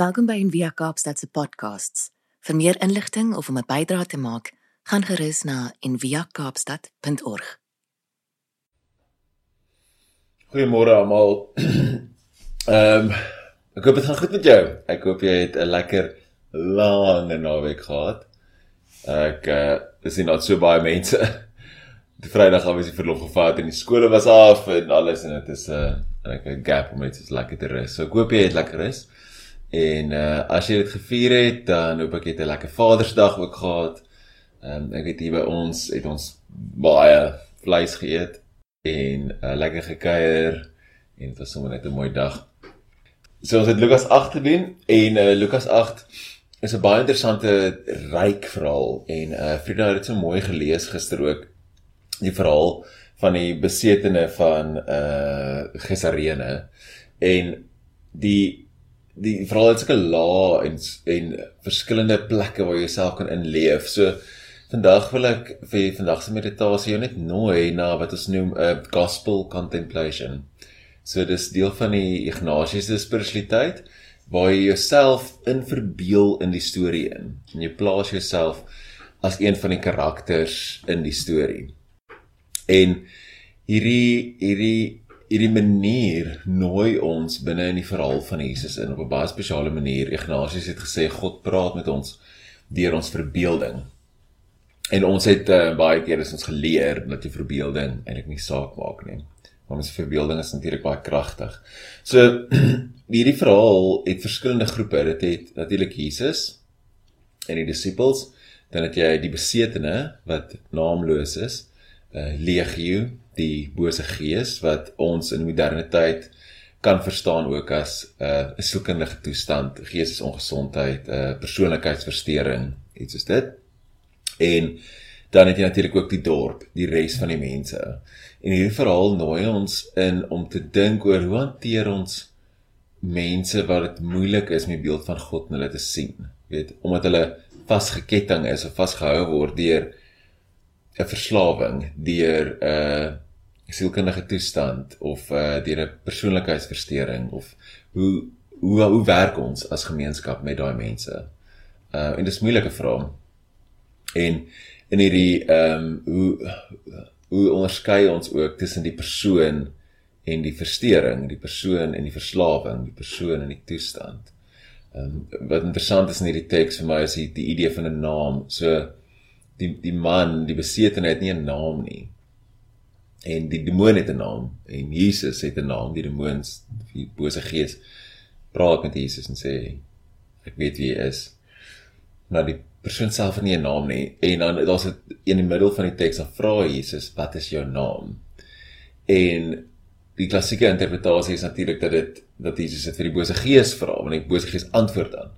Welkom by Envia Kaapstad se podcasts. Vir meer inligting of om 'n bydrae te maak, gaan gerus na enviakaapstad.org. Goeiemôre almal. Ehm um, ek hoop dit gaan goed met jou. Ek hoop jy het 'n lekker lange naweek gehad. Ek uh is nie net so baie mense. Die Vrydag het ons verlof gevat en die skole was af en alles en dit is 'n uh, 'n gap om net so lekker te rus. So ek hoop jy het lekker rus. En uh as jy dit gevier het, dan hoop ek jy het 'n lekker Vadersdag ook gehad. Ehm um, ek weet hier by ons het ons baie vleis geëet en uh, lekker gekuier en dit was sommer net 'n mooi dag. So ons het Lukas 8 gedoen en uh Lukas 8 is 'n baie interessante ryk verhaal en uh Frida het dit so mooi gelees gister ook die verhaal van die besetene van uh Gesarene en die die verhaal het sulke lae en en verskillende plekke waar jy jouself kan inleef. So vandag wil ek vir vandag se meditasie jou net nooi na wat ons noem 'n uh, gospel contemplation. So dis deel van die Ignatius spiritualiteit waar jy jouself in verbeel in die storie in. En jy plaas jouself as een van die karakters in die storie. En hierdie hierdie hierdie manier nooi ons binne in die verhaal van Jesus in op 'n baie spesiale manier. Ignatius het gesê God praat met ons deur ons verbeelding. En ons het uh, baie keer is ons geleer dat die verbeelding eintlik nie saak maak nie. Maar ons verbeelding is natuurlik baie kragtig. So hierdie verhaal het verskillende groepe. Dit het natuurlik Jesus en die disippels, dan het jy die besetene wat naamloos is uh, legio, die bose gees wat ons in moderne tyd kan verstaan ook as 'n uh, 'n soekendige toestand, geestesongesondheid, 'n uh, persoonlikheidsversteuring, iets soos dit. En dan het jy natuurlik ook die dorp, die res van die mense. En hierdie verhaal nooi ons in om te dink oor hoe hanteer ons mense wat dit moeilik is om die beeld van God in hulle te sien. Jy weet, omdat hulle vasgeketting is of vasgehou word deur 'n verslawing deur 'n uh, sielkundige toestand of uh, deur 'n persoonlikheidsversteuring of hoe hoe hoe werk ons as gemeenskap met daai mense? Uh en dis moeilike vrae. En in hierdie ehm um, hoe hoe onderskei ons ook tussen die persoon en die versteuring, die persoon en die verslawing, die persoon en die toestand. Ehm um, wat interessant is in hierdie teks vir my is die, die idee van 'n naam. So die die man, die besetene het nie 'n naam nie. En die demoon het 'n naam en Jesus het 'n naam. Die demoons, die bose gees praat met Jesus en sê ek weet wie hy is. Maar die persoon self het nie 'n naam nie. En dan daar's 'n in die middel van die teks dan vra Jesus, "Wat is jou naam?" En die klassieke interpretasie is natuurlik dat dit dat Jesus dit vir die bose gees vra, want die bose gees antwoord dan.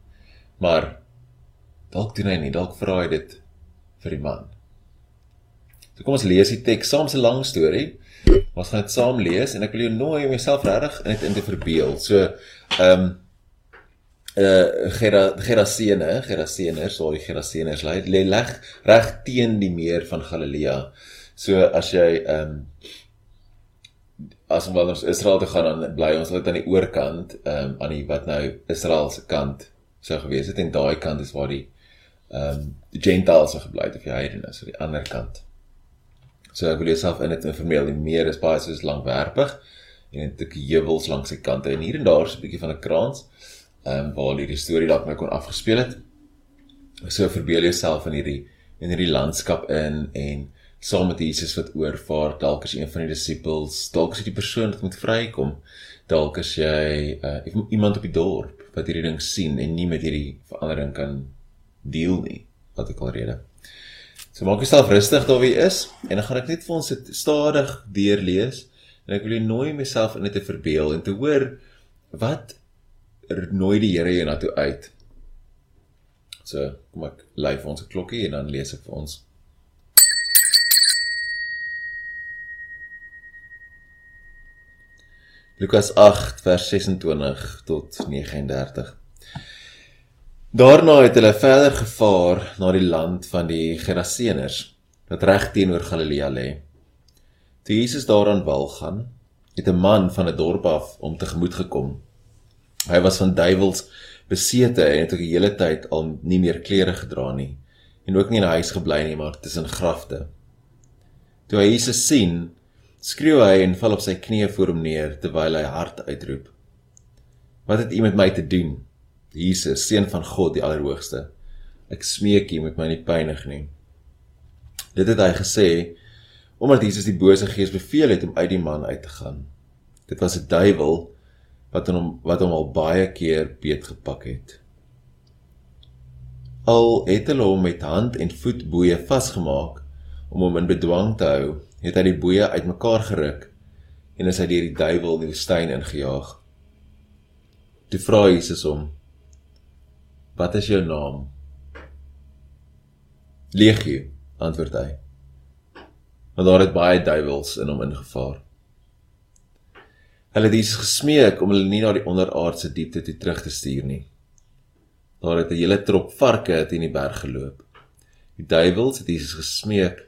Maar dalk doen hy nie, dalk vra hy dit vir die man. So kom ons lees die teks saam, 'n lang storie. Ons gaan dit saam lees en ek wil jou nooi om jouself regtig in dit in te verbeel. So ehm um, eh uh, Gera Gerasene, Geraseners, sorry Geraseners lê lê leg reg teen die meer van Galilea. So as jy ehm um, as ons wanneer ons Israel toe gaan dan bly ons net aan die oorkant ehm um, aan die wat nou Israel se kant sou gewees het en daai kant is waar die ehm um, gentiles gebly het of die heidene so die ander kant. So ek wil jouself in dit informeel die meer is baie soos langwerpig en dit ek heuwels langs die kante en hier en daar is 'n bietjie van 'n kraans ehm um, waar hierdie storie dalk nou kon afgespeel het. So verbeel jouself in hierdie in hierdie landskap in en saam met Jesus wat oorvaar dalk is een van die disippels dalk is dit die persoon wat moet vrykom dalk is jy uh, iemand op die dorp wat hierdie ding sien en nie met hierdie verandering kan deel nie wat ek al rede. So maak jouself rustig daar wie is en dan gaan ek net vir ons dit stadig deurlees en ek wil jou nooi myself in dit te verbeel en te hoor wat nooi die Here jou na toe uit. So kom ek lei vir ons 'n klokkie en dan lees ek vir ons. Lukas 8 vers 26 tot 39. Daarna het hulle verder gevaar na die land van die Geraseners wat reg teenoor Galilea lê. Toe Jesus daaraan wal gaan, het 'n man van 'n dorp af om tegemoet gekom. Hy was van duiwels besete en het ook die hele tyd al nie meer klere gedra nie en ook nie in 'n huis gebly nie, maar tussen grafte. Toe hy Jesus sien, skreeu hy en val op sy knieë voor hom neer terwyl hy hard uitroep: Wat het U met my te doen? Jesus, seun van God die Allerhoogste. Ek smeek U met my nie pynig nie. Dit het hy gesê omdat Jesus die bose gees beveel het om uit die man uit te gaan. Dit was 'n duiwel wat hom wat hom al baie keer beet gepak het. Al het hulle hom met hand en voet boeye vasgemaak om hom in bedwang te hou, het hy die boeye uitmekaar geruk en is hy deur die duiwel in die woestyn ingejaag. Toe vra Jesus hom: "Wat is jou naam?" Legio, antwoord hy. Want daar het baie duiwels in hom ingevaar. Hulle het Jesus gesmeek om hulle nie na die onderaardse diepte toe terug te stuur nie. Daar het 'n hele trop varke teen die berg geloop. Die duiwels het Jesus gesmeek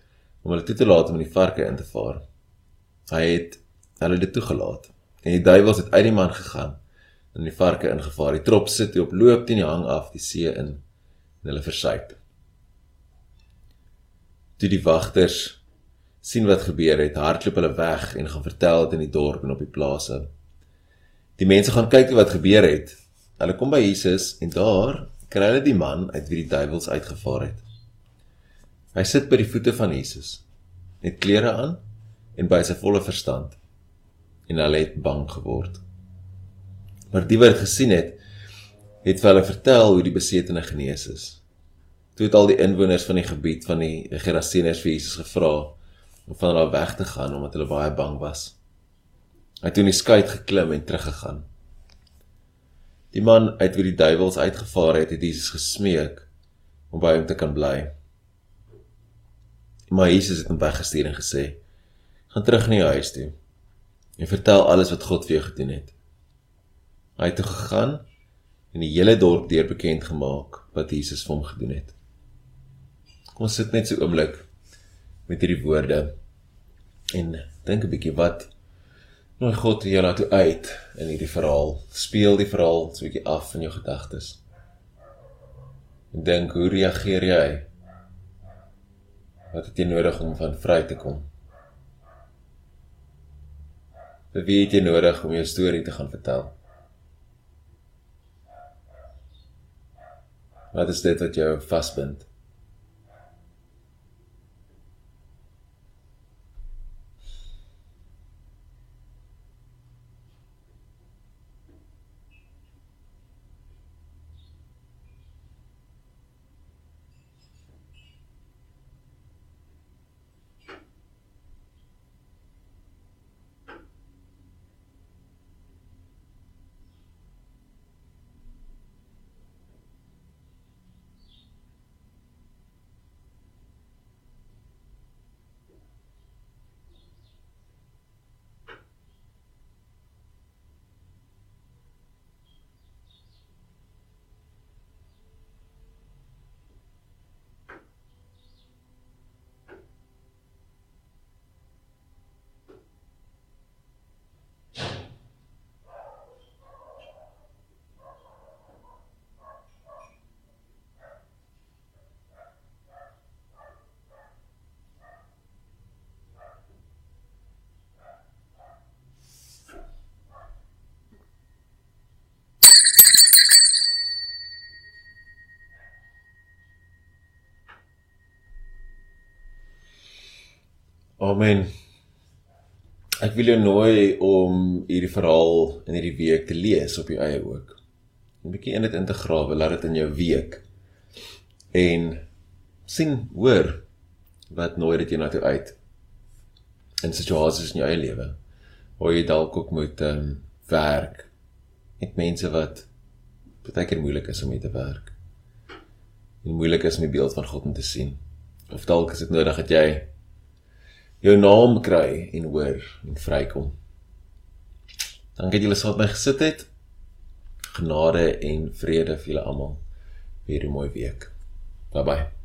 om hulle toe te laat om in die varke in te vaar. Hy het hulle dit toegelaat. En die duiwels het uit die man gegaan in die varke ingevaar. Die trop sit op loop teen die hang af die see in en hulle versuip. Toe die wagters sien wat gebeur het, hardloop hulle weg en gaan vertel dit in die dorp en op die plase. Die mense gaan kyk wat gebeur het. Hulle kom by Jesus en daar kry hulle die man uit wie die duiwels uitgevaar het. Hy sit by die voete van Jesus, met klere aan en by sy volle verstand. En hulle het bang geword. Maar die wat dit gesien het, het vir hulle vertel hoe die besetene genees is. Toe het al die inwoners van die gebied van die Gerasenes vir Jesus gevra om van hulle weg te gaan omdat hulle baie bang was. Hy het toe in die skei geklim en teruggegaan. Die man uit wie die duiwels uitgevaar het, het Jesus gesmeek om by hom te kan bly. Maar Jesus het hom weggestuur en gesê: "Gaan terug na jou huis toe en vertel alles wat God vir jou gedoen het." Hy het toe gegaan en die hele dorp deur bekend gemaak wat Jesus vir hom gedoen het. Kom sit net so oomblik met hierdie woorde en dink 'n bietjie wat nooi God jou na toe uit in hierdie verhaal. Speel die verhaal so 'n bietjie af in jou gedagtes. En dink, hoe reageer jy? Wat het jy nodig om van vry te kom? Wie het jy nodig om jou storie te gaan vertel? Wat is dit wat jou vasbind? Amen. Ek wil jou nooi om hierdie verhaal in hierdie week te lees op jou eie ook. 'n Bietjie in dit in te grawe, laat dit in jou week. En sien, hoor wat nooi dit jou na toe uit in situasies in jou eie lewe waar jy dalk ook moet ehm um, werk met mense wat baie keer moeilik is om mee te werk. En moeilik is om die beeld van God om te sien. Of dalk is dit nodig dat jy jou naam kry en hoor en vrykom. Dankie dat julle saam met my gesit het. Genade en vrede vir julle almal. Weer 'n mooi week. Bye bye.